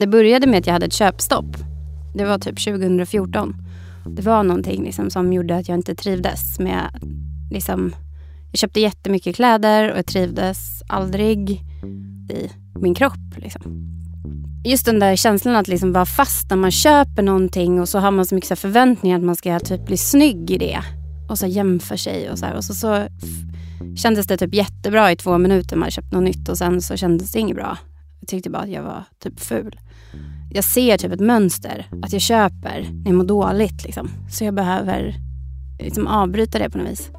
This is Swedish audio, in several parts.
Det började med att jag hade ett köpstopp. Det var typ 2014. Det var någonting liksom som gjorde att jag inte trivdes med... Liksom, jag köpte jättemycket kläder och jag trivdes aldrig i min kropp. Liksom. Just den där känslan att liksom vara fast när man köper någonting och så har man så mycket så förväntningar att man ska typ bli snygg i det. Och så jämför sig och så här. Och så, så kändes det typ jättebra i två minuter. Man köpt något nytt och sen så kändes det inget bra. Jag tyckte bara att jag var typ ful. Jag ser typ ett mönster. Att jag köper när jag mår dåligt. Liksom. Så jag behöver liksom avbryta det på något vis.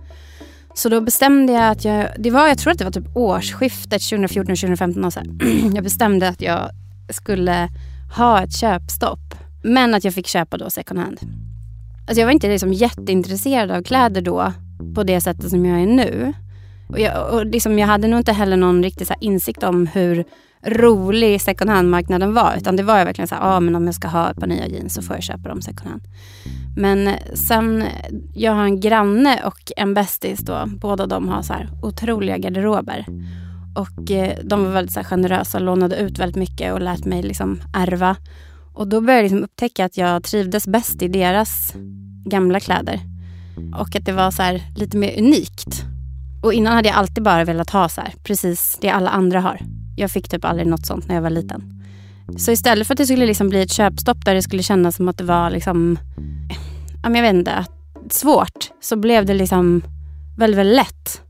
Så då bestämde jag att jag, det var, jag tror att det var typ årsskiftet 2014-2015. Alltså. Jag bestämde att jag skulle ha ett köpstopp. Men att jag fick köpa då second hand. Alltså jag var inte liksom jätteintresserad av kläder då på det sättet som jag är nu. Och jag, och liksom jag hade nog inte heller någon riktig så insikt om hur rolig second hand-marknaden var. Utan det var verkligen så här, ah, men om jag ska ha ett par nya jeans så får jag köpa dem second hand. Men eh, sen, jag har en granne och en bästis då. Båda de har så här otroliga garderober. Och eh, de var väldigt så här, generösa, lånade ut väldigt mycket och lät mig liksom ärva. Och då började jag liksom upptäcka att jag trivdes bäst i deras gamla kläder. Och att det var så här, lite mer unikt. Och innan hade jag alltid bara velat ha så här, precis det alla andra har. Jag fick typ aldrig något sånt när jag var liten. Så istället för att det skulle liksom bli ett köpstopp där det skulle kännas som att det var liksom, jag vet inte, svårt. Så blev det liksom väldigt, väldigt lätt.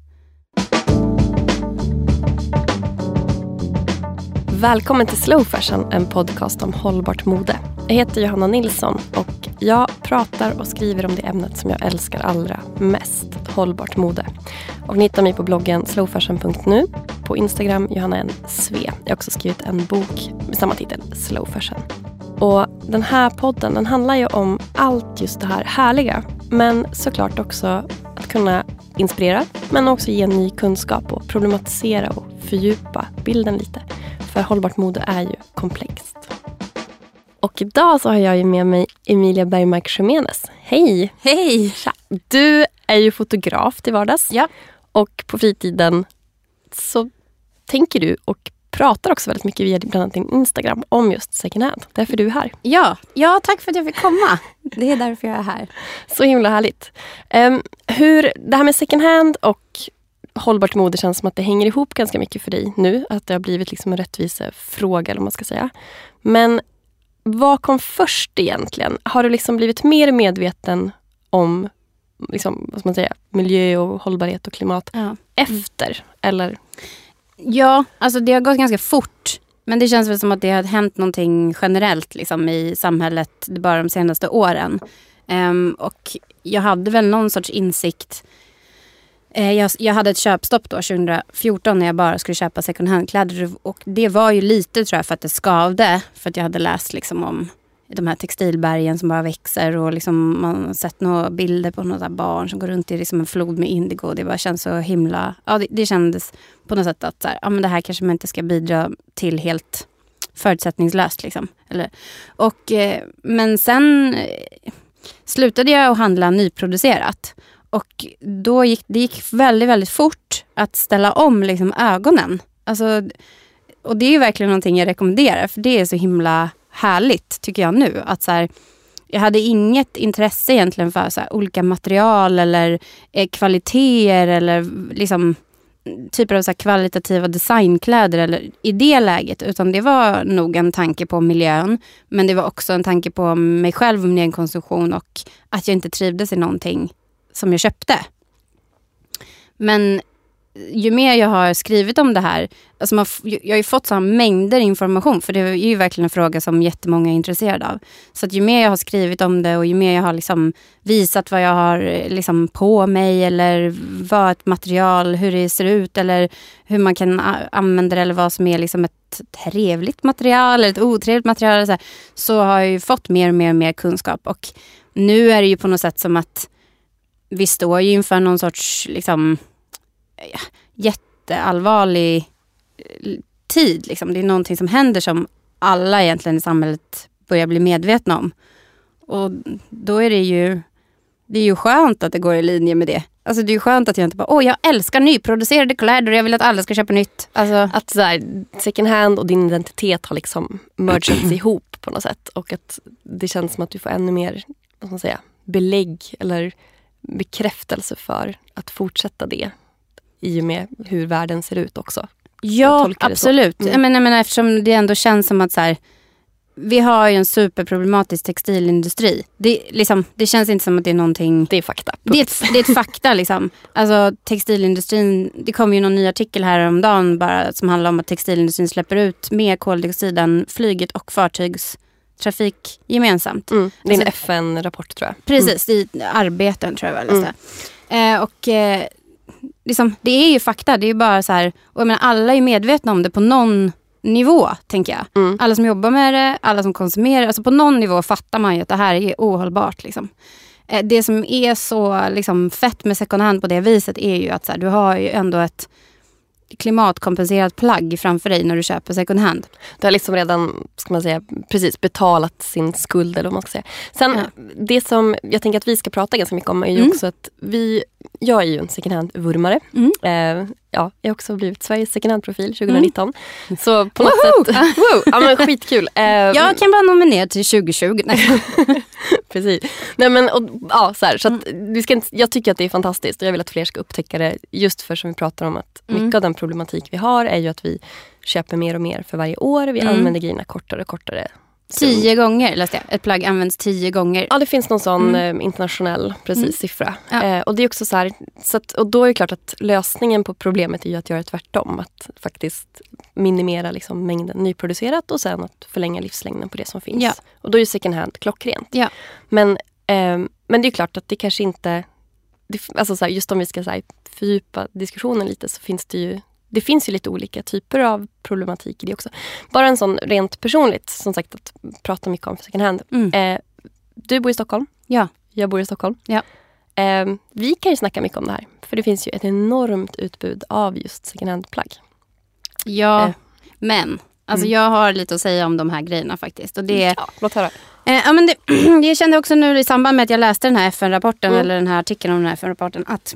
Välkommen till Slow Fashion, en podcast om hållbart mode. Jag heter Johanna Nilsson och jag pratar och skriver om det ämnet som jag älskar allra mest, hållbart mode. Och ni hittar mig på bloggen slowfashion.nu, på Instagram Johanna N. Sve. Jag har också skrivit en bok med samma titel, Slow Fashion. Och den här podden den handlar ju om allt just det här härliga. Men såklart också att kunna inspirera, men också ge ny kunskap och problematisera och fördjupa bilden lite. För hållbart mode är ju komplext. Och idag så har jag ju med mig Emilia Bergmark Jiménez. Hej! Hej! Du är ju fotograf till vardags. Ja. Och på fritiden så tänker du och pratar också väldigt mycket via bland annat din Instagram om just second hand. Därför är du här. Ja, ja tack för att jag fick komma. Det är därför jag är här. Så himla härligt. Um, hur, det här med second hand och hållbart mode känns som att det hänger ihop ganska mycket för dig nu. Att det har blivit liksom en rättvisefråga eller man ska säga. Men vad kom först egentligen? Har du liksom blivit mer medveten om liksom, vad man säga, miljö och hållbarhet och klimat ja. efter? Eller? Ja, alltså det har gått ganska fort. Men det känns väl som att det har hänt någonting generellt liksom, i samhället bara de senaste åren. Um, och jag hade väl någon sorts insikt Eh, jag, jag, hade ett köpstopp då 2014 när jag bara skulle köpa second hand-kläder. Och det var ju lite tror jag för att det skavde. För att jag hade läst liksom om de här textilbergen som bara växer. Och liksom man har sett några bilder på några barn som går runt i liksom en flod med indigo. Det bara känns så himla... Ja, det, det kändes på något sätt att så här, ja, men det här kanske man inte ska bidra till helt förutsättningslöst. Liksom. Eller, och, eh, men sen eh, slutade jag att handla nyproducerat. Och då gick det gick väldigt, väldigt fort att ställa om liksom ögonen. Alltså, och det är ju verkligen någonting jag rekommenderar för det är så himla härligt tycker jag nu. Att så här, jag hade inget intresse egentligen för så här, olika material eller eh, kvaliteter eller liksom typer av så kvalitativa designkläder eller i det läget. Utan det var nog en tanke på miljön. Men det var också en tanke på mig själv och min egen konsumtion och att jag inte trivdes i någonting som jag köpte. Men ju mer jag har skrivit om det här, alltså man, jag har ju fått så mängder information för det är ju verkligen en fråga som jättemånga är intresserade av. Så att ju mer jag har skrivit om det och ju mer jag har liksom visat vad jag har eh, liksom på mig eller vad ett material, hur det ser ut eller hur man kan använda det eller vad som är liksom ett trevligt material eller ett otrevligt material. Så, här, så har jag ju fått mer och mer och mer kunskap och nu är det ju på något sätt som att vi står ju inför någon sorts liksom, jätteallvarlig eh, tid. Liksom. Det är någonting som händer som alla egentligen i samhället börjar bli medvetna om. Och då är det ju det är ju skönt att det går i linje med det. Alltså det är ju skönt att jag inte bara, åh jag älskar nyproducerade kläder och jag vill att alla ska köpa nytt. Alltså, Att så här, second hand och din identitet har liksom mergats ihop på något sätt. Och att det känns som att du får ännu mer vad ska man säga, belägg eller bekräftelse för att fortsätta det. I och med hur världen ser ut också. ja, absolut. Mm. Jag, menar, jag menar, eftersom det ändå känns som att så här, vi har ju en superproblematisk textilindustri. Det, liksom, det känns inte som att det är någonting Det är fakta. Det är, ett, det är ett fakta liksom. Alltså textilindustrin, det kom ju någon ny artikel häromdagen bara som handlar om att textilindustrin släpper ut mer koldioxid än flyget och fartygstrafik gemensamt. Mm. Det är en Alltså- FN-rapport tror jag. Precis, i arbeten tror jag väl läste. Eh, och eh, liksom, det är ju fakta, det är ju bara så här, och jag menar, alla är medvetna om det på någon nivå, tänker jag. Mm. Alla som jobbar med det, alla som konsumerar, alltså på någon nivå fattar man ju att det här är ohållbart. Liksom. Eh, Det som är så liksom, fett med second hand på det viset är ju att så här, du har ju ändå ett klimatkompenserat plagg framför dig när du köper second hand. Du har liksom redan ska man säga, precis betalat sin skuld. Eller vad man ska säga. Sen Ja. det som jag tänker att vi ska prata ganska mycket om är ju Mm. också att vi, jag är ju en second hand-vurmare. Mm. Eh, ja, jag har också blivit Sveriges second hand-profil 2019. Så på något sätt, wow, ja, men skitkul. Eh, Jag kan bara nominera till 2020. Nej. Precis. Nej, men, och, ja, så här, så att, vi ska inte, jag tycker att det är fantastiskt och jag vill att fler ska upptäcka det. Just för som vi pratar om att Mm. mycket av den problematik vi har är ju att vi köper mer och mer för varje år. Vi Mm. använder grejerna kortare och kortare. Tio gånger läste jag. Ett plagg används tio gånger. Ja, det finns någon sån eh, internationell precis, Mm. siffra. Ja. Eh, och det är också så här, så att, och då är det klart att lösningen på problemet är ju att göra tvärtom. Att faktiskt minimera liksom mängden nyproducerat och sen att förlänga livslängden på det som finns. Ja. Och då är ju second hand klockrent. Ja. Men, ehm, men det är klart att det kanske inte... Det, alltså så här, just om vi ska så här, fördjupa diskussionen lite så finns det ju det finns ju lite olika typer av problematik i det också. Bara en sån rent personligt, som sagt att prata mycket om second hand. Mm. Eh, du bor i Stockholm. Ja. Jag bor i Stockholm. Ja. Eh, vi kan ju snacka mycket om det här. För det finns ju ett enormt utbud av just second hand-plagg. Ja, Eh. men alltså Mm. jag har lite att säga om de här grejerna faktiskt. Och det, Ja, låt höra. eh, ja, men det, jag kände också nu i samband med att jag läste den här FN-rapporten, Mm. eller den här artikeln om den här FN-rapporten, att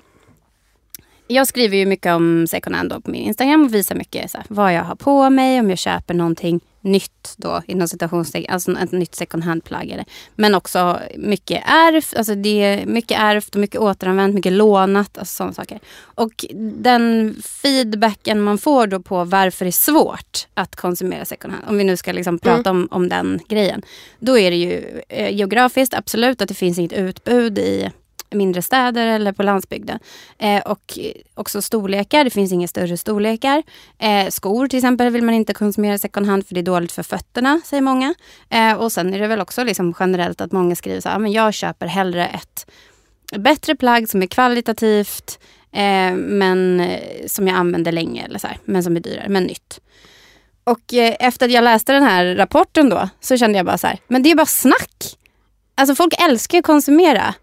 jag skriver ju mycket om second hand på min Instagram och visar mycket så här, vad jag har på mig, om jag köper någonting nytt då inom citationstecken, alltså ett nytt second hand-plagg. Men också mycket ärvt, alltså det är mycket ärvt och mycket återanvänt, mycket lånat, alltså sådana saker. Och den feedbacken man får då på varför det är svårt att konsumera second hand, om vi nu ska liksom prata om, om den grejen. Då är det ju eh, geografiskt, absolut att det finns inget utbud i mindre städer eller på landsbygden. Eh, och också storlekar, det finns inga större storlekar. Eh, skor till exempel vill man inte konsumera second hand för det är dåligt för fötterna, säger många. Eh, och sen är det väl också liksom generellt att många skriver så här, ah, men jag köper hellre ett bättre plagg som är kvalitativt eh, men eh, som jag använder länge eller så här, men som är dyrare, men nytt. Och eh, efter att jag läste den här rapporten då så kände jag bara så här, men det är bara snack. Alltså folk älskar ju att konsumera.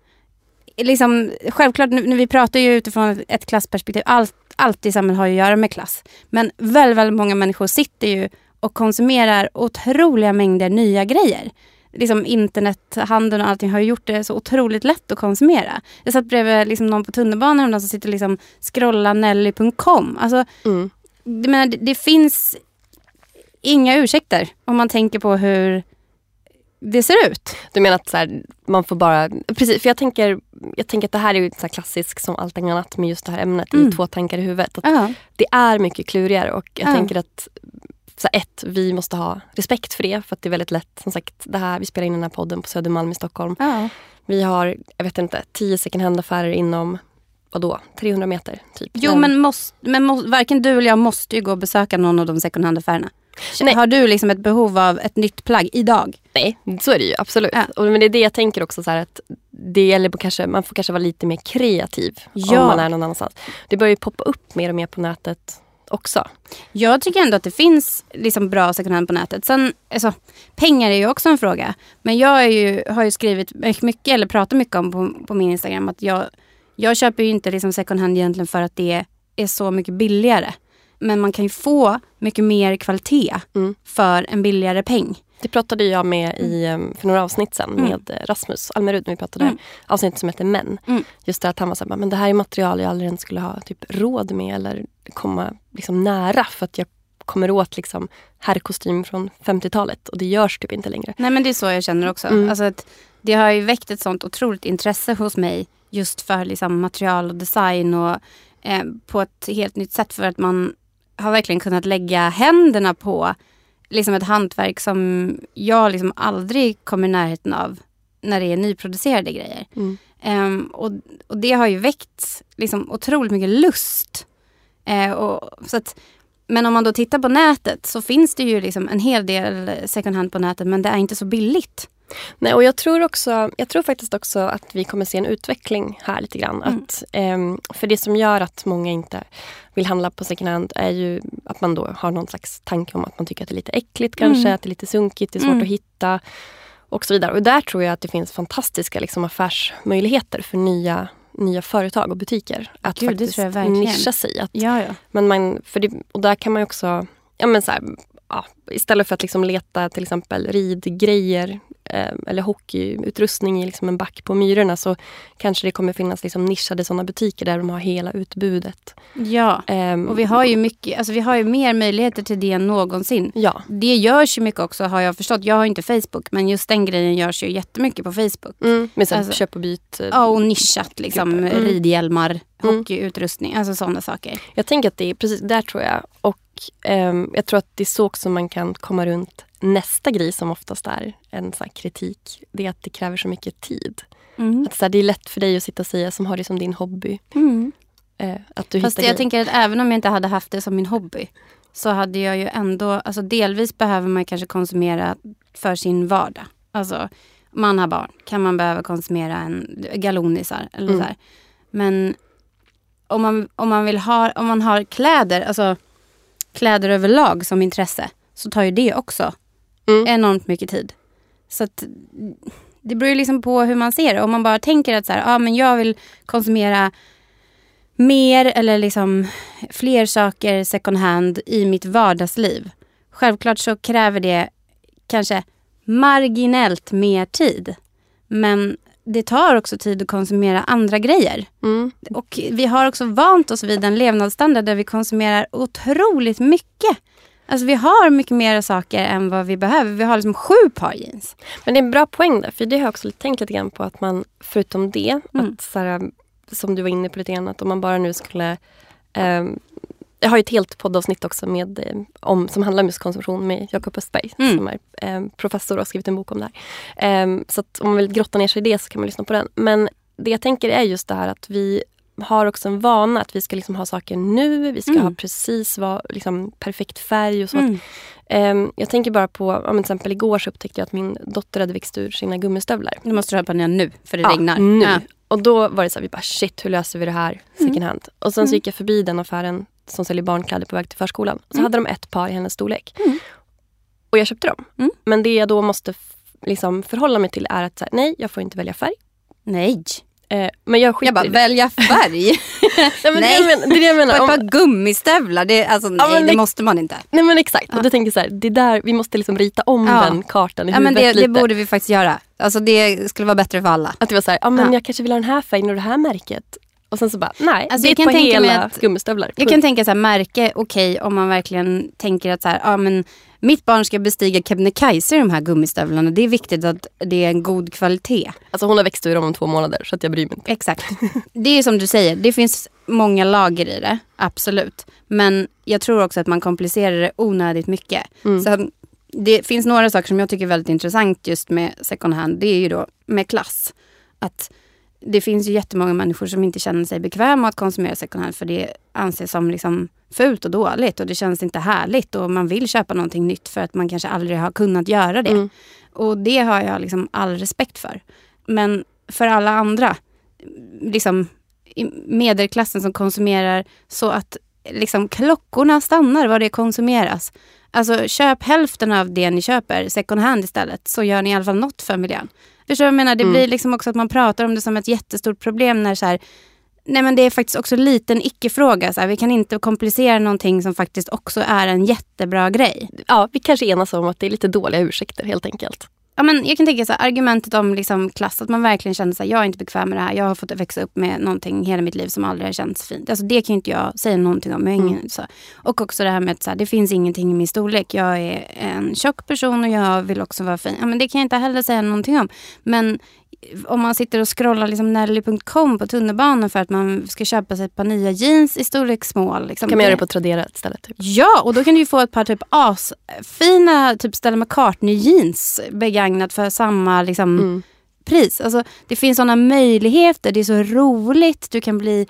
Liksom, självklart, nu, vi pratar ju utifrån ett, klassperspektiv. Allt, allt i samhället har ju att göra med klass. Men väldigt, väldigt många människor sitter ju och konsumerar otroliga mängder nya grejer. Liksom internethandeln och allting har gjort det så otroligt lätt att konsumera. Jag satt bredvid liksom någon på tunnelbanan häromdagen som sitter och liksom scrollar nelly.com. Alltså, Mm. det, menar, det, det finns inga ursäkter om man tänker på hur det ser ut. Du menar att så här, man får bara... Precis, för jag tänker, jag tänker att det här är ju så klassiskt som allt annat med just det här ämnet. Mm. I två tankar i huvudet. Att Ja. det är mycket klurigare och jag Ja. tänker att så här, ett, vi måste ha respekt för det. För att det är väldigt lätt. Som sagt, det här, vi spelar in den här podden på Södermalm i Stockholm. Ja. Vi har, jag vet inte, tio second hand-affärer inom vadå, 300 meter typ. Jo men, måste, men må, varken du eller jag måste ju gå och besöka någon av de second hand-affärerna. Nej. Har du liksom ett behov av ett nytt plagg idag? Nej, så är det ju absolut. Ja. Och, men det är det jag tänker också så att det gäller kanske, man får kanske vara lite mer kreativ Ja. om man är någon annanstans. Det börjar ju poppa upp mer och mer på nätet också. Jag tycker ändå att det finns liksom bra second hand på nätet. Sen, alltså, pengar är ju också en fråga. Men jag ju, har ju skrivit mycket, eller pratat mycket om på, på min Instagram att jag, jag köper ju inte liksom second hand egentligen för att det är så mycket billigare. Men man kan ju få mycket mer kvalitet Mm. för en billigare peng. Det pratade jag med i, em, för några avsnitt sen Mm. med eh, Rasmus Almerud vi pratade Mm. avsnitt som heter Män. Mm. Just det att han var så här, men det här är material jag aldrig ens skulle ha typ råd med eller komma liksom nära för att jag kommer åt liksom herrkostym från 50-talet och det görs typ inte längre. Nej men det är så jag känner också. Mm. Alltså det har ju väckt ett sånt otroligt intresse hos mig just för liksom material och design och eh, på ett helt nytt sätt för att man har verkligen kunnat lägga händerna på liksom ett hantverk som jag liksom aldrig kommer i närheten av när det är nyproducerade grejer. Mm. Ehm, och, och det har ju väckt liksom otroligt mycket lust. Eh, och, så att, men om man då tittar på nätet så finns det ju liksom en hel del second hand på nätet men det är inte så billigt. Nej, och jag tror, också, jag tror faktiskt också att vi kommer se en utveckling här lite grann. Mm. Att, ehm, för det som gör att många inte vill handla på second hand är ju att man då har någon slags tanke om att man tycker att det är lite äckligt kanske, Mm. att det är lite sunkigt, det är svårt Mm. att hitta och så vidare. Och där tror jag att det finns fantastiska liksom, affärsmöjligheter för nya, nya företag och butiker. Att Gud, faktiskt nischa sig. Att Ja, ja. men man, för det, och där kan man också, ja men så här, ja, istället för att liksom leta till exempel ridgrejer eller hockeyutrustning i liksom en back på Myrorna så kanske det kommer finnas liksom nischade sådana butiker där de har hela utbudet. ja. Ehm, Och vi har ju mycket, alltså vi har ju mer möjligheter till det än någonsin. Ja. Det görs ju mycket också har jag förstått. Jag har inte Facebook men just den grejen görs ju jättemycket på Facebook. Mm, med så Alltså- köp och byt. eh, Ja och nischat liksom. Mm. Ridhjälmar, Mm. hockeyutrustning, alltså sådana saker. Jag tänker att det är precis där tror jag. Och ehm, jag tror att det är så också man kan komma runt nästa grej som oftast är en sån kritik. Det är att det kräver så mycket tid. Mm. Att så här, det är lätt för dig att sitta och säga som har det som din hobby. Mm. Eh, att du Fast jag grejer. tänker att även om jag inte hade haft det som min hobby så hade jag ju ändå, alltså delvis behöver man kanske konsumera för sin vardag. Alltså man har barn, kan man behöva konsumera en galonisar eller Mm. så här. Men om man, om man vill ha, om man har kläder, alltså kläder överlag som intresse så tar ju det också Mm. enormt mycket tid. Så att det beror ju liksom på hur man ser det. Om man bara tänker att så här, ah, men jag vill konsumera mer eller liksom fler saker second hand i mitt vardagsliv. Självklart så kräver det kanske marginellt mer tid. Men det tar också tid att konsumera andra grejer. Mm. Och vi har också vant oss vid en levnadsstandard där vi konsumerar otroligt mycket. Alltså vi har mycket mer saker än vad vi behöver. Vi har liksom sju par jeans. Men det är en bra poäng där, för det har jag också tänkt lite grann på att man förutom det, Mm. att så här, som du var inne på lite grann, att om man bara nu skulle ehm, jag har ju ett helt poddavsnitt också med, eh, om, som handlar om just konsumtion med Jakob Östberg Mm. som är eh, professor och har skrivit en bok om det här. Eh, så om man vill grotta ner sig i det så kan man lyssna på den. Men det jag tänker är just det här att vi har också en vana att vi ska liksom ha saker nu. Vi ska Mm. ha precis vad, liksom, perfekt färg och så. Mm. Ehm, jag tänker bara på, men till exempel igår så upptäckte jag att min dotter hade växt ur sina gummistövlar. Nu måste du ha på den nu för det Ja, regnar. Nu. Ja. Och då var det så här, vi bara shit hur löser vi det här second hand? Och sen så Mm. gick jag förbi den affären som säljer barnkläder på väg till förskolan. Så Mm. hade de ett par i hennes storlek. Mm. Och jag köpte dem. Mm. Men det jag då måste liksom förhålla mig till är att här, nej, jag får inte välja färg. Nej. Eh, men jag skiter Jag bara, i det. välja färg nej, men nej. Det, är det jag menar. Det är det jag på ett Om, par gummistövlar. Det, alltså, nej, men det det- måste man inte. nej men exakt. Ja. Och då tänker så här, det är där, vi måste liksom rita om Ja. den kartan i Ja, men huvudet det, det lite. borde vi faktiskt göra. Alltså, det skulle vara bättre för alla. Att det var så här, ja men Ja. jag kanske vill ha den här färgen och det här märket. Och sen så bara, nej, Alltså, det är tänka mig hela att- gummistövlar. Jag kan tänka så här, märke, okej om man verkligen tänker att så här, ja, men mitt barn ska bestiga Kebnekaise i de här gummistövlarna. Det är viktigt att det är en god kvalitet. Alltså hon har växt ur dem om två månader så att jag bryr mig inte. Exakt. Det är som du säger, det finns många lager i det, absolut. Men jag tror också att man komplicerar det onödigt mycket. Mm. Så det finns några saker som jag tycker är väldigt intressant just med second hand. Det är ju då med klass. Att det finns ju jättemånga människor som inte känner sig bekväma att konsumera second hand för det anses som liksom fult och dåligt och det känns inte härligt och man vill köpa någonting nytt för att man kanske aldrig har kunnat göra det. Mm. Och det har jag liksom all respekt för. Men för alla andra, liksom medelklassen som konsumerar så att liksom klockorna stannar vad det konsumeras. Alltså köp hälften av det ni köper second hand istället så gör ni i alla fall något för miljön. Förstår du vad jag menar? Det Mm. blir liksom också att man pratar om det som ett jättestort problem när så här, Nej men det är faktiskt också lite en icke-fråga. Så här. Vi kan inte komplicera någonting som faktiskt också är en jättebra grej. Ja, vi kanske enas om att det är lite dåliga ursäkter helt enkelt. Ja, men jag kan tänka så här, argumentet om liksom klass, att man verkligen känner att jag är inte bekväm med det här. Jag har fått växa upp med någonting hela mitt liv som aldrig har känts fint. Alltså, det kan inte jag säga någonting om. Ingen, mm. så. Och också det här med att det finns ingenting i min storlek. Jag är en tjock person och jag vill också vara fin. Ja, men det kan jag inte heller säga någonting om. Men om man sitter och scrollar liksom Nelly.com på tunnelbanan för att man ska köpa sig ett par nya jeans i storlek small. Liksom. Kan man göra det på Tradera istället? Typ. Ja, och då kan du få ett par typ asfina typ Stella McCartney jeans begagnat för samma liksom, mm. pris. Alltså, det finns sådana möjligheter, det är så roligt. Du kan bli...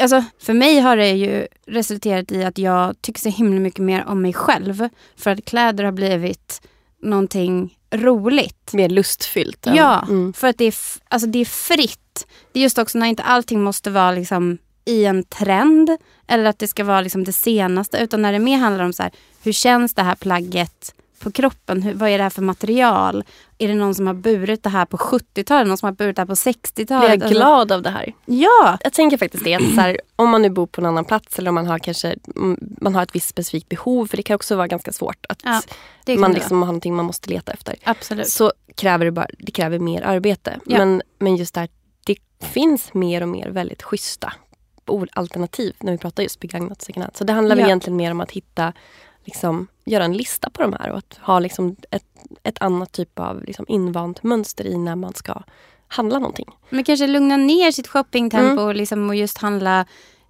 Alltså, för mig har det ju resulterat i att jag tycker så himla mycket mer om mig själv. För att kläder har blivit någonting roligt. Mer lustfyllt. Ja, mm. för att det är, alltså det är fritt. Det är just också när inte allting måste vara liksom i en trend eller att det ska vara liksom det senaste utan när det mer handlar om så här, hur känns det här plagget på kroppen? Hur, vad är det här för material? Är det någon som har burit det här på 70-talet? Någon som har burit det här på 60-talet? Blir jag glad alltså, av det här? Ja! Jag tänker faktiskt det. så här, om man nu bor på en annan plats eller om man har kanske mm, man har ett visst specifikt behov. För det kan också vara ganska svårt att ja, man liksom har någonting man måste leta efter. Absolut. Så kräver det, bara, det kräver mer arbete. Ja. Men, men just det här, det finns mer och mer väldigt schyssta alternativ när vi pratar just begagnat second hand. Så det handlar ja. väl egentligen mer om att hitta liksom, göra en lista på de här och att ha liksom ett, ett annat typ av liksom invant mönster i när man ska handla någonting. Men kanske lugna ner sitt shoppingtempo mm. liksom, och just handla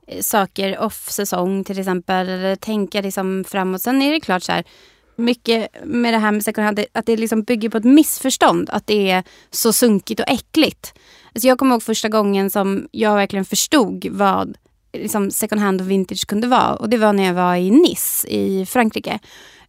eh, saker off-säsong till exempel. Eller tänka liksom framåt. Sen är det klart så här, mycket med det här med second hand, att det liksom bygger på ett missförstånd. Att det är så sunkigt och äckligt. Alltså jag kommer ihåg första gången som jag verkligen förstod vad liksom second hand och vintage kunde vara. Och det var när jag var i Nice i Frankrike.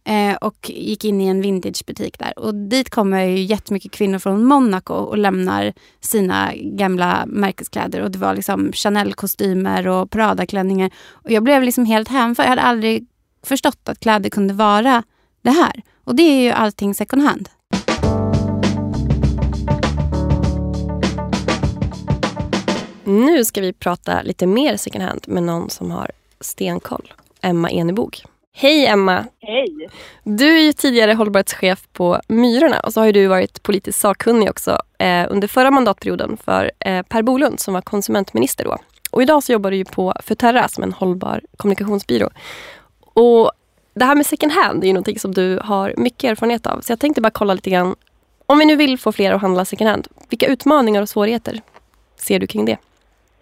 Eh, och gick in i en vintagebutik där. Och dit kommer ju jättemycket kvinnor från Monaco och lämnar sina gamla märkeskläder. Och det var liksom Chanel-kostymer och Prada-klänningar. Och jag blev liksom helt hänförd. Jag hade aldrig förstått att kläder kunde vara det här. Och det är ju allting second hand. Nu ska vi prata lite mer second hand med någon som har stenkoll. Emma Enebog. Hej Emma! Hej! Du är ju tidigare hållbarhetschef på Myrorna och så har du varit politiskt sakkunnig också eh, under förra mandatperioden för eh, Per Bolund som var konsumentminister då. Och idag så jobbar du ju på Futerra som en hållbar kommunikationsbyrå. Och det här med second hand är ju någonting som du har mycket erfarenhet av. Så jag tänkte bara kolla lite grann. Om vi nu vill få fler att handla second hand, vilka utmaningar och svårigheter ser du kring det?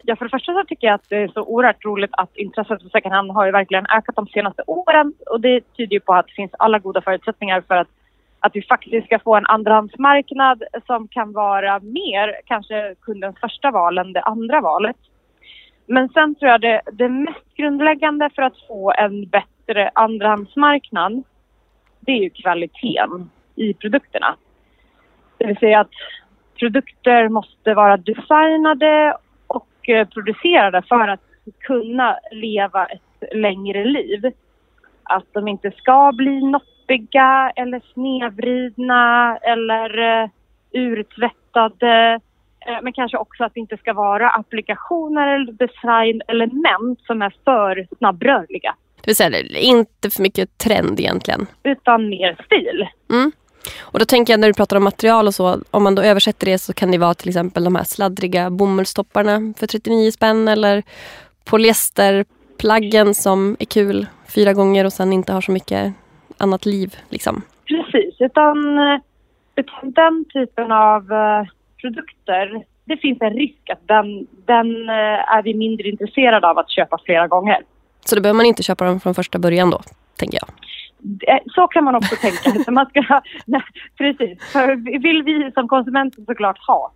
Ja, för det första så tycker jag att det är så oerhört roligt att intresset för second hand har ju verkligen ökat de senaste åren och det tyder ju på att det finns alla goda förutsättningar för att, att vi faktiskt ska få en andrahandsmarknad som kan vara mer kanske kundens första val än det andra valet. Men sen tror jag det, det mest grundläggande för att få en bättre andrahandsmarknad det är ju kvaliteten i produkterna. Det vill säga att produkter måste vara designade producerade för att kunna leva ett längre liv. Att de inte ska bli noppiga eller snedvridna eller uh, urtvättade. Uh, men kanske också att det inte ska vara applikationer eller designelement som är för snabbrörliga. Det vill säga inte för mycket trend egentligen? Utan mer stil. Mm. Och då tänker jag när du pratar om material och så, om man då översätter det så kan det vara till exempel de här sladdriga bomullstopparna för 39 spänn eller polyesterplaggen som är kul fyra gånger och sen inte har så mycket annat liv. Liksom. Precis, utan, utan den typen av uh, produkter, det finns en risk att den, den uh, är vi mindre intresserade av att köpa flera gånger. Så då behöver man inte köpa dem från första början då, tänker jag? Eh, så kan man också tänka. man ska, nej, precis. För vill vi som konsumenter såklart ha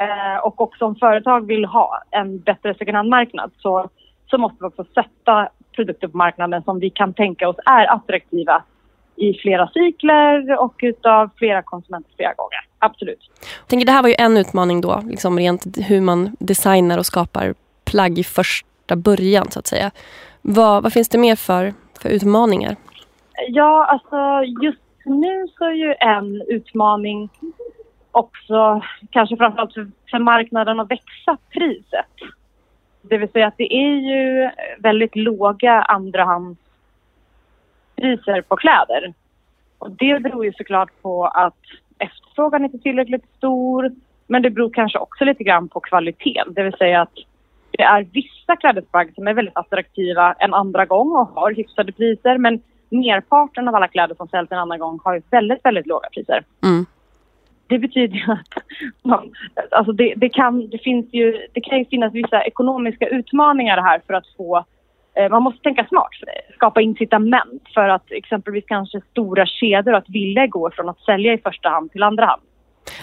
eh, och också om företag vill ha en bättre second hand-marknad så, så måste vi också sätta produkter på marknaden som vi kan tänka oss är attraktiva i flera cykler och utav flera konsumenter flera gånger. Absolut. Jag tänker, det här var ju en utmaning då, liksom rent hur man designar och skapar plagg i första början så att säga. Vad, vad finns det mer för, för utmaningar? Ja, alltså just nu så är ju en utmaning också, kanske framförallt för, för marknaden, att växa priset. Det vill säga att det är ju väldigt låga andrahandspriser på kläder. Och det beror ju såklart på att efterfrågan inte är tillräckligt stor. Men det beror kanske också lite grann på kvaliteten. Det vill säga att det är vissa klädesplagg som är väldigt attraktiva en andra gång och har hyfsade priser. Men merparten av alla kläder som säljs en annan gång har väldigt, väldigt låga priser. Mm. Det betyder ju att man, alltså det, det, kan, det, finns ju, det kan ju finnas vissa ekonomiska utmaningar här för att få eh, man måste tänka smart, skapa incitament för att exempelvis kanske stora kedjor att vilja gå från att sälja i första hand till andra hand.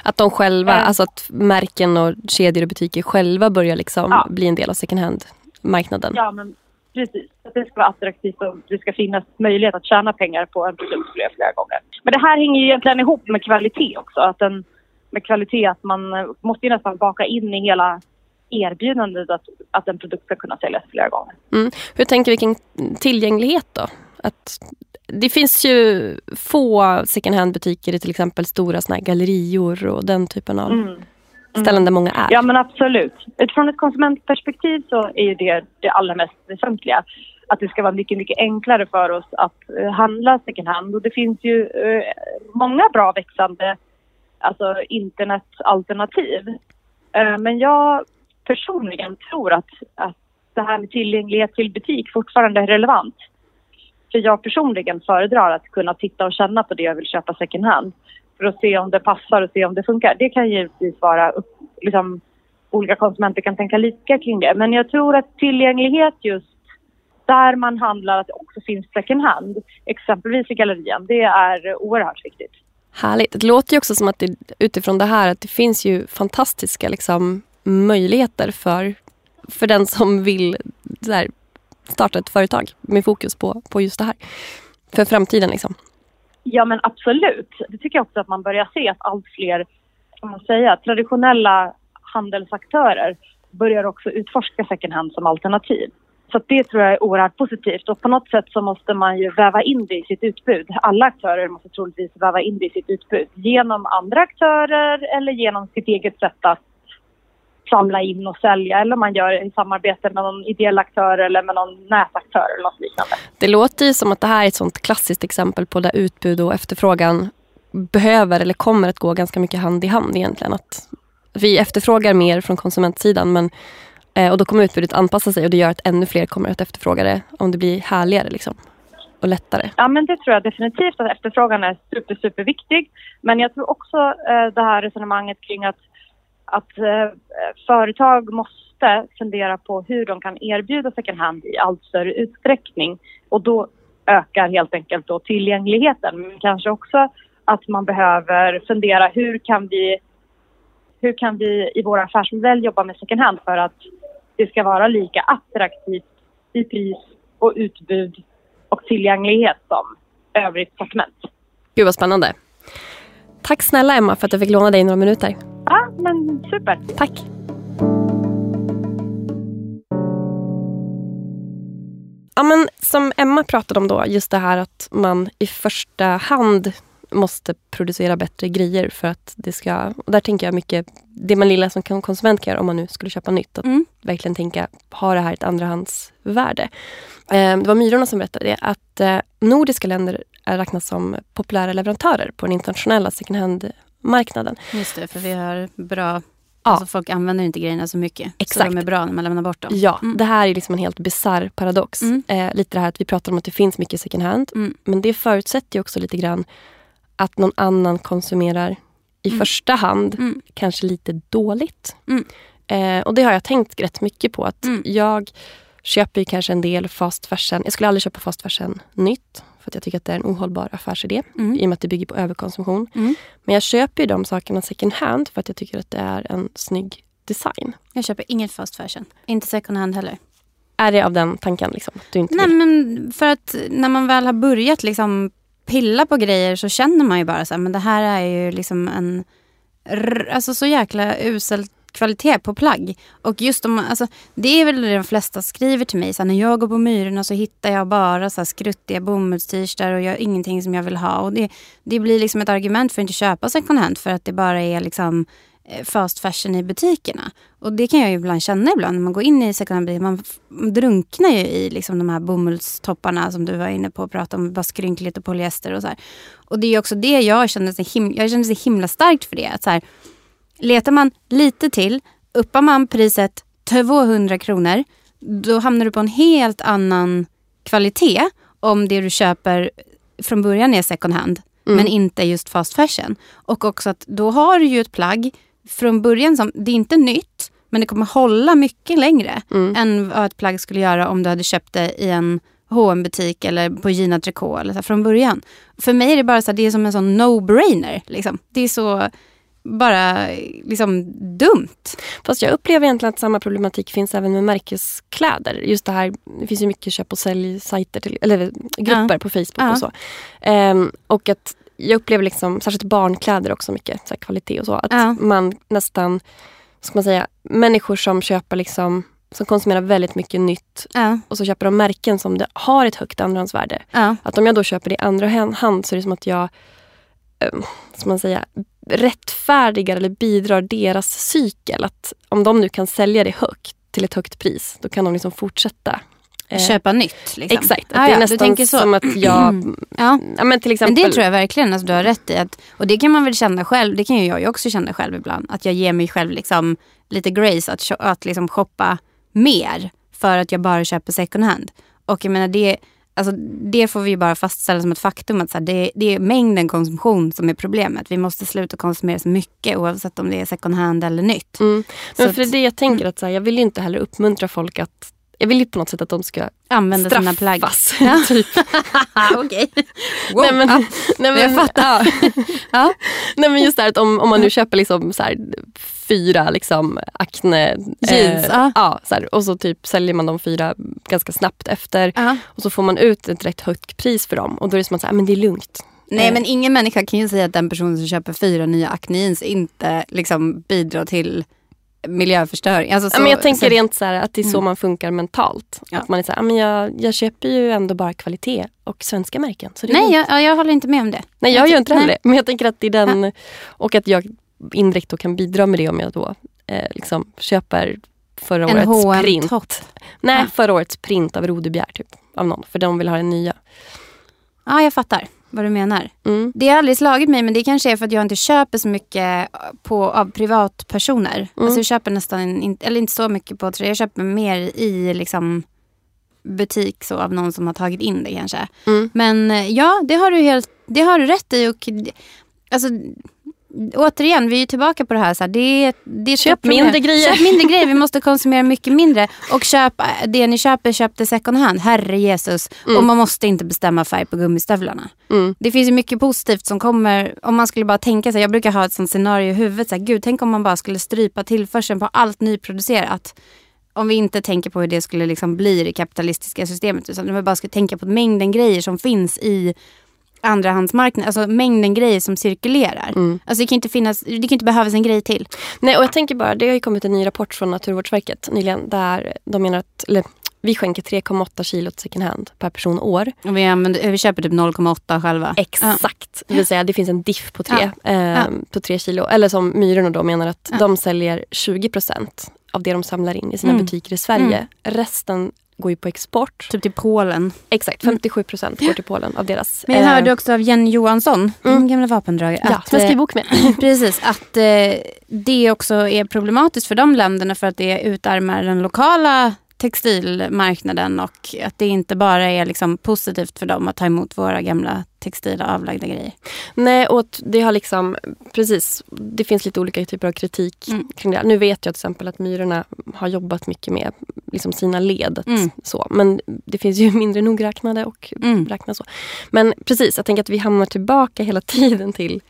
Att de själva, Mm. alltså att märken och kedjor och butiker själva börjar liksom Ja. bli en del av second hand-marknaden. Ja, men precis. Att det ska vara attraktivt och det ska finnas möjlighet att tjäna pengar på en produkt flera, gånger. Men det här hänger ju egentligen ihop med kvalitet också. Att den, med kvalitet att man eh, måste ju nästan baka in i hela erbjudandet att, att en produkt ska kunna säljas flera gånger. Mm. Hur tänker vi kring tillgänglighet då? Att det finns ju få second hand-butiker i till exempel stora såna gallerior och den typen av Mm. Ställen där många är. Ja, men absolut. Utifrån ett konsumentperspektiv så är det det allra mest väsentliga. Att det ska vara mycket, mycket enklare för oss att eh, handla second hand. Och det finns ju eh, många bra växande alltså, internetalternativ. Eh, men jag personligen tror att, att det här med tillgänglighet till butik fortfarande är relevant. För jag personligen föredrar att kunna titta och känna på det jag vill köpa second hand för att se om det passar och se om det funkar. Det kan givetvis vara upp, liksom, olika konsumenter kan tänka lika kring det. Men jag tror att tillgänglighet just där man handlar att det också finns second hand, exempelvis i gallerian, det är oerhört viktigt. Härligt. Det låter ju också som att det, utifrån det här att det finns ju fantastiska liksom, möjligheter för, för den som vill så här, starta ett företag med fokus på, på just det här. För framtiden liksom. Ja men absolut. Det tycker jag också att man börjar se att allt fler, kan man säga, traditionella handelsaktörer börjar också utforska second hand som alternativ. Så det tror jag är oerhört positivt och på något sätt så måste man ju väva in det i sitt utbud. Alla aktörer måste troligtvis väva in det i sitt utbud genom andra aktörer eller genom sitt eget sätt att samla in och sälja eller man gör i samarbete med någon ideell aktör eller med någon nätaktör eller något liknande. Det låter ju som att det här är ett sånt klassiskt exempel på där utbud och efterfrågan behöver eller kommer att gå ganska mycket hand i hand egentligen. Att vi efterfrågar mer från konsumentsidan men, eh, och då kommer utbudet anpassa sig och det gör att ännu fler kommer att efterfråga det om det blir härligare liksom, och lättare. Ja, men det tror jag definitivt att efterfrågan är super, super viktig. Men jag tror också eh, det här resonemanget kring att, att eh, företag måste fundera på hur de kan erbjuda second hand i allt större utsträckning. Och då ökar helt enkelt då tillgängligheten. Men kanske också att man behöver fundera hur kan vi, hur kan vi i vår affärsmodell jobba med second hand för att det ska vara lika attraktivt i pris och utbud och tillgänglighet som övrigt sortiment. Gud vad spännande. Tack snälla Emma för att jag fick låna dig några minuter. Men super. Tack. Ja, men som Emma pratade om då, just det här att man i första hand måste producera bättre grejer för att det ska... Och där tänker jag mycket, det man lilla som kan- konsument kan göra om man nu skulle köpa nytt. Att Mm. verkligen tänka, har det här ett andrahandsvärde? Eh, det var Myrorna som berättade det, att eh, nordiska länder är räknas som populära leverantörer på den internationella second hand-marknaden. Just det, för vi har bra... Alltså folk använder inte grejerna så mycket. Så Exakt. de är bra när man lämnar bort dem. Ja, Mm. det här är liksom en helt bizarr paradox. Mm. Eh, lite det här att vi pratar om att det finns mycket second hand. Mm. Men det förutsätter ju också lite grann att någon annan konsumerar i Mm. första hand Mm. kanske lite dåligt. Mm. Eh, och det har jag tänkt rätt mycket på. att. Jag köper kanske en del fast fashion. Jag skulle aldrig köpa fast fashion nytt. För att jag tycker att det är en ohållbar affärsidé. Mm. I och med att det bygger på överkonsumtion. Mm. Men jag köper ju de sakerna second hand för att jag tycker att det är en snygg design. Jag köper inget fast fashion. Inte second hand heller. Är det av den tanken? Liksom, du inte Nej vill? men för att när man väl har börjat liksom pilla på grejer så känner man ju bara så här, men det här är ju liksom en alltså så jäkla usel kvalitet på plagg. Och just om alltså, det är väl det de flesta skriver till mig. Så här, när jag går på Myrorna så hittar jag bara så här skruttiga bomullstyrstar och jag ingenting som jag vill ha. Och det, det blir liksom ett argument för att inte köpa second hand för att det bara är liksom eh, fast fashion i butikerna. Och det kan jag ju ibland känna ibland när man går in i second hand Man drunknar ju i liksom de här bomullstopparna som du var inne på och pratade om. Bara skrynkligt och polyester och så här. Och det är också det jag känner så himla, jag känner så himla starkt för det. Att så här, letar man lite till, uppar man priset 200 kronor, då hamnar du på en helt annan kvalitet om det du köper från början är second hand mm. men inte just fast fashion. Och också att då har du ju ett plagg från början som, det är inte nytt men det kommer hålla mycket längre mm. än vad ett plagg skulle göra om du hade köpt det i en hm butik eller på Gina Tricot eller så från början. För mig är det bara så här, det är som en sån no-brainer. Liksom. Det är så bara liksom dumt. Fast jag upplever egentligen att samma problematik finns även med märkeskläder. Just det här, det finns ju mycket köp och säljsajter, till, eller grupper ja. på Facebook ja. och så. Um, och att jag upplever liksom, särskilt barnkläder också mycket, så kvalitet och så. Att ja. man nästan, ska man säga, människor som köper liksom som konsumerar väldigt mycket nytt ja. och så köper de märken som det har ett högt andrahandsvärde. Ja. Att om jag då köper det i andra hand så är det som att jag um, ska man säga, rättfärdigar eller bidrar deras cykel. Att om de nu kan sälja det högt till ett högt pris, då kan de liksom fortsätta eh, Köpa nytt? Liksom. Exakt. Ah, det är ja, nästan som att jag... ja. ja. men, till exempel, men det tror jag verkligen alltså, du har rätt i. Att, och det kan man väl känna själv. Det kan ju jag också känna själv ibland. Att jag ger mig själv liksom, lite grace att, att liksom shoppa mer. För att jag bara köper second hand. Och jag menar det Alltså, det får vi bara fastställa som ett faktum. att så här, det, det, är mängden konsumtion som är problemet. Vi måste sluta konsumera så mycket oavsett om det är second hand eller nytt. Mm. Men för att, det jag tänker att så här, jag vill inte heller uppmuntra folk att jag vill ju på något sätt att de ska Använda straffas. sina plagg. Ja. typ. Okej. Wow. Nej, men, ja. nej, men, jag fattar. Ja. Nej, men just det här att om, om man nu köper liksom så här, fyra liksom Acne jeans. Eh, ja, så här, och så typ säljer man de fyra ganska snabbt efter. Och så får man ut ett rätt högt pris för dem. Och då är det som att säga, men det är lugnt. Nej eh. men ingen människa kan ju säga att den personen som köper fyra nya Acne jeans inte liksom bidrar till miljöförstöring. Alltså så, men jag tänker så, rent så här, att det är så mm. man funkar mentalt. Ja. Att man är så här, men jag, jag köper ju ändå bara kvalitet och svenska märken. Så nej, jag, jag håller inte med om det. Nej, jag, jag gör inte heller det. Men jag tänker att det är den, ja. och att jag indirekt då kan bidra med det om jag då eh, liksom köper förra en årets H&M print. Nej, ja. förra årets print av Rodebjer typ. Av någon, för de vill ha den nya. Ja, jag fattar vad du menar. Mm. Det har aldrig slagit mig men det kanske är för att jag inte köper så mycket på, av privatpersoner. Mm. Alltså jag köper nästan, eller inte så mycket på Jag köper mer i liksom butik så av någon som har tagit in det kanske. Mm. Men eh, ja, det har du helt det har du rätt i. Och, alltså, återigen, vi är tillbaka på det här. Så här, det, det köp mindre grejer. Köp mindre grejer. Vi måste konsumera mycket mindre. Och köp det ni köper, köp det second hand. Herre Jesus. Mm. Och man måste inte bestämma färg på gummistövlarna. Mm. Det finns ju mycket positivt som kommer. Om man skulle bara tänka sig. Jag brukar ha ett sånt scenario i huvudet. Så här, Gud, tänk om man bara skulle strypa tillförseln på allt nyproducerat om vi inte tänker på hur det skulle liksom bli i det kapitalistiska systemet. Utan om vi bara skulle tänka på mängden grejer som finns i andrahandsmarknaden, alltså mängden grejer som cirkulerar. Mm. Alltså det kan inte finnas, det kan inte behövas en grej till. Nej och jag tänker bara, det har ju kommit en ny rapport från Naturvårdsverket nyligen där de menar att, eller vi skänker 3,8 kilo second hand per person och år. Och vi, använder, vi köper typ 0,8 själva. Exakt. Ja. Det vill säga det finns en diff på 3 ja. eh, ja. på kilo. Eller som Myrorna då menar att de säljer 20% av det de samlar in i sina mm. butiker i Sverige. Mm. Resten går ju på export. Typ till Polen. Exakt, 57 procent går till Polen av deras. Men jag hörde eh, också av Jenny Johansson, mm. din gamla vapendragare. Ja, som jag skriver bok med. precis, att eh, det också är problematiskt för de länderna för att det utarmar den lokala textilmarknaden och att det inte bara är liksom positivt för dem att ta emot våra gamla textila avlagda grejer. Nej, och det har liksom, precis, det finns lite olika typer av kritik mm. kring det. Nu vet jag till exempel att Myrorna har jobbat mycket med liksom sina led. Mm. Så. Men det finns ju mindre nogräknade och mm. räkna så. Men precis, jag tänker att vi hamnar tillbaka hela tiden till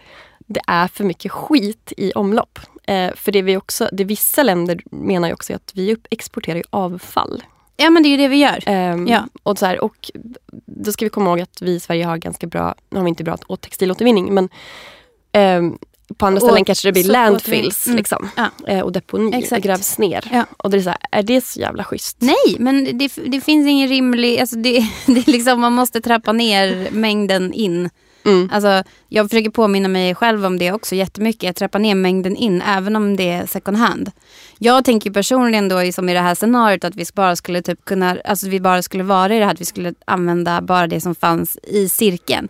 det är för mycket skit i omlopp. Eh, för det vi också, det vissa länder menar ju också att vi exporterar avfall. Ja men det är ju det vi gör. Um, ja. och, så här, och då ska vi komma ihåg att vi i Sverige har ganska bra, nu har vi inte bra åt textilåtervinning men um, på andra ställen och, kanske det blir landfills mm. liksom, ja. Eh, och deponi. Exakt. Det grävs ner. Ja. Och det är, så här, är det så jävla schysst? Nej, men det, det finns ingen rimlig... Alltså det, det liksom, man måste trappa ner mängden in. Mm. Alltså, jag försöker påminna mig själv om det också jättemycket. Jag trappar ner mängden in även om det är second hand. Jag tänker personligen då som i det här scenariot att vi bara skulle typ kunna, alltså vi bara skulle vara i det här att vi skulle använda bara det som fanns i cirkeln.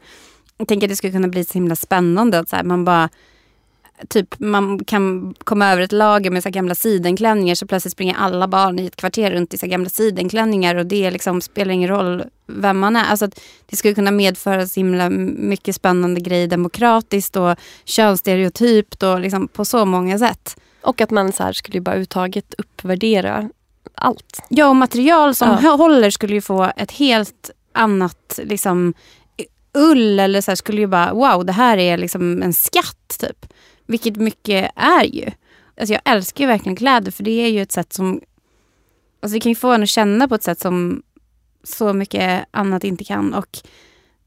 Jag tänker att det skulle kunna bli så himla spännande att så här, man bara typ man kan komma över ett lager med så gamla sidenklänningar så plötsligt springer alla barn i ett kvarter runt i så gamla sidenklänningar och det liksom spelar ingen roll vem man är. Alltså det skulle kunna medföra så himla mycket spännande grejer demokratiskt och könsstereotypt och liksom på så många sätt. Och att man så här skulle bara uttaget uppvärdera allt. Ja, och material som Ja. håller skulle ju få ett helt annat liksom ull eller så skulle ju bara wow, det här är liksom en skatt typ. Vilket mycket är ju. Alltså jag älskar ju verkligen kläder för det är ju ett sätt som Alltså det kan ju få en att känna på ett sätt som så mycket annat inte kan. Och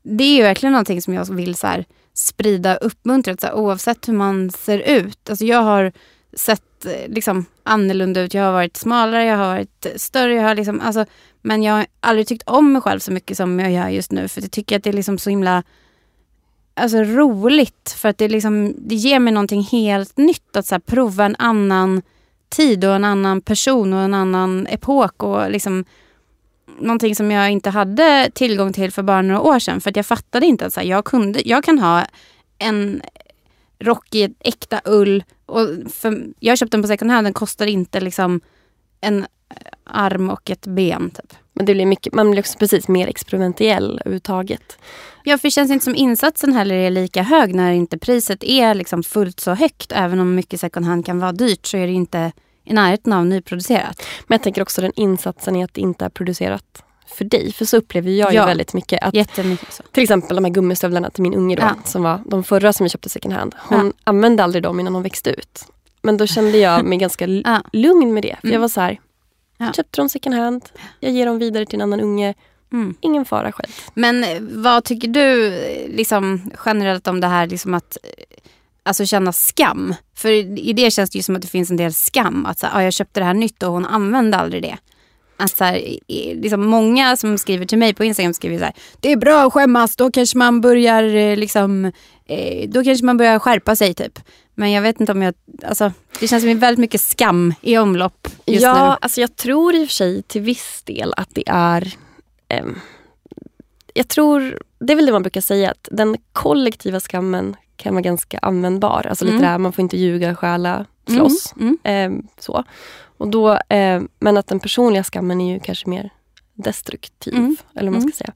det är ju verkligen någonting som jag vill så här, sprida och uppmuntra. Så här, oavsett hur man ser ut. Alltså jag har sett eh, liksom, annorlunda ut. Jag har varit smalare, jag har varit större. Jag har liksom, alltså, men jag har aldrig tyckt om mig själv så mycket som jag gör just nu. För jag tycker att det är liksom så himla alltså, roligt. För att det, liksom, det ger mig någonting helt nytt. Att så här, prova en annan tid och en annan person och en annan epok. Och liksom, någonting som jag inte hade tillgång till för bara några år sedan. För att jag fattade inte att så här, jag, kunde, jag kan ha en rock i äkta ull. Och för, jag köpte den på second hand, den kostar inte liksom en arm och ett ben. Typ. Men det blir mycket, man blir också precis mer experimentell överhuvudtaget. Ja, för det känns inte som insatsen heller är lika hög när inte priset är liksom fullt så högt. Även om mycket second hand kan vara dyrt så är det inte i närheten av nyproducerat. Men jag tänker också den insatsen i att det inte är producerat för dig. För så upplever jag Ja. ju väldigt mycket. Att Jättemycket så. Till exempel de här gummistövlarna till min unge då, Ja. som var de förra som vi köpte second hand. Hon Ja. använde aldrig dem innan hon växte ut. Men då kände jag mig ganska lugn med det. För Mm. jag var så här, Ja. köpte dem second hand, jag ger dem vidare till en annan unge. Mm. Ingen fara själv. Men eh, vad tycker du eh, liksom, generellt om det här liksom att eh, alltså, känna skam? För i det känns det ju som att det finns en del skam. Att så, ah, jag köpte det här nytt och hon använde aldrig det. Att, så här, liksom, många som skriver till mig på Instagram skriver så här, det är bra att skämmas, då kanske man börjar liksom, då kanske man börjar skärpa sig typ. Men jag vet inte om jag, alltså, det känns som väldigt mycket skam i omlopp just ja, nu. alltså jag tror i och för sig till viss del att det är... ehm, jag tror, det är väl det man brukar säga, att den kollektiva skammen kan vara ganska användbar. Alltså lite Mm. där, man får inte ljuga, stjäla, slåss. Mm, Ehm, så. Och då, ehm, men att den personliga skammen är ju kanske mer destruktiv. Mm. Eller vad man Mm. ska säga.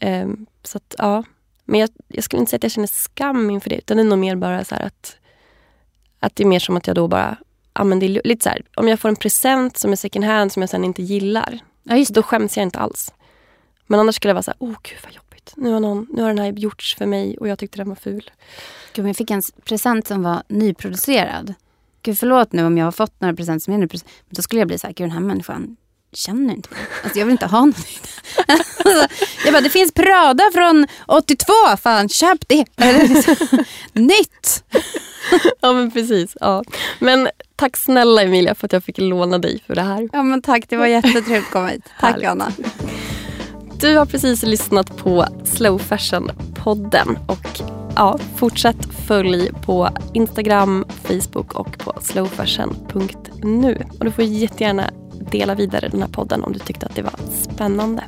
Ehm, så att, ja. Men jag, jag skulle inte säga att jag känner skam inför det. Utan det är nog mer bara så att, att det är mer som att jag då bara Ja, men det är lite så här, om jag får en present som är second hand som jag sen inte gillar. Ja, just Då skäms jag inte alls. Men annars skulle jag vara så här, åh gud vad jobbigt. Nu har, någon, nu har den här gjorts för mig och jag tyckte den var ful. Gud, jag fick en present som var nyproducerad. Gud, förlåt nu om jag har fått några presenter som är nyproducerade. Men då skulle jag bli så här, gud den här människan känner inte mig. Alltså jag vill inte ha någonting. Jag bara, det finns Prada från 82, fan köp det. Nytt! Ja men precis. Ja. Men tack snälla Emilia för att jag fick låna dig för det här. Ja men tack, det var jättetrevligt att komma hit. Tack Härligt. Anna. Du har precis lyssnat på Slow Fashion-podden. Och ja, fortsätt följ på Instagram, Facebook och på slowfashion.nu. Och du får jättegärna dela vidare den här podden om du tyckte att det var spännande.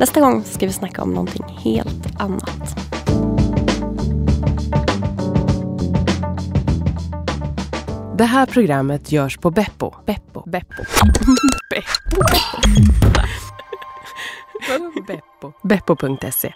Nästa gång ska vi snacka om någonting helt annat. Det här programmet görs på Beppo. Beppo. Beppo. Beppo. Beppo. Beppo.se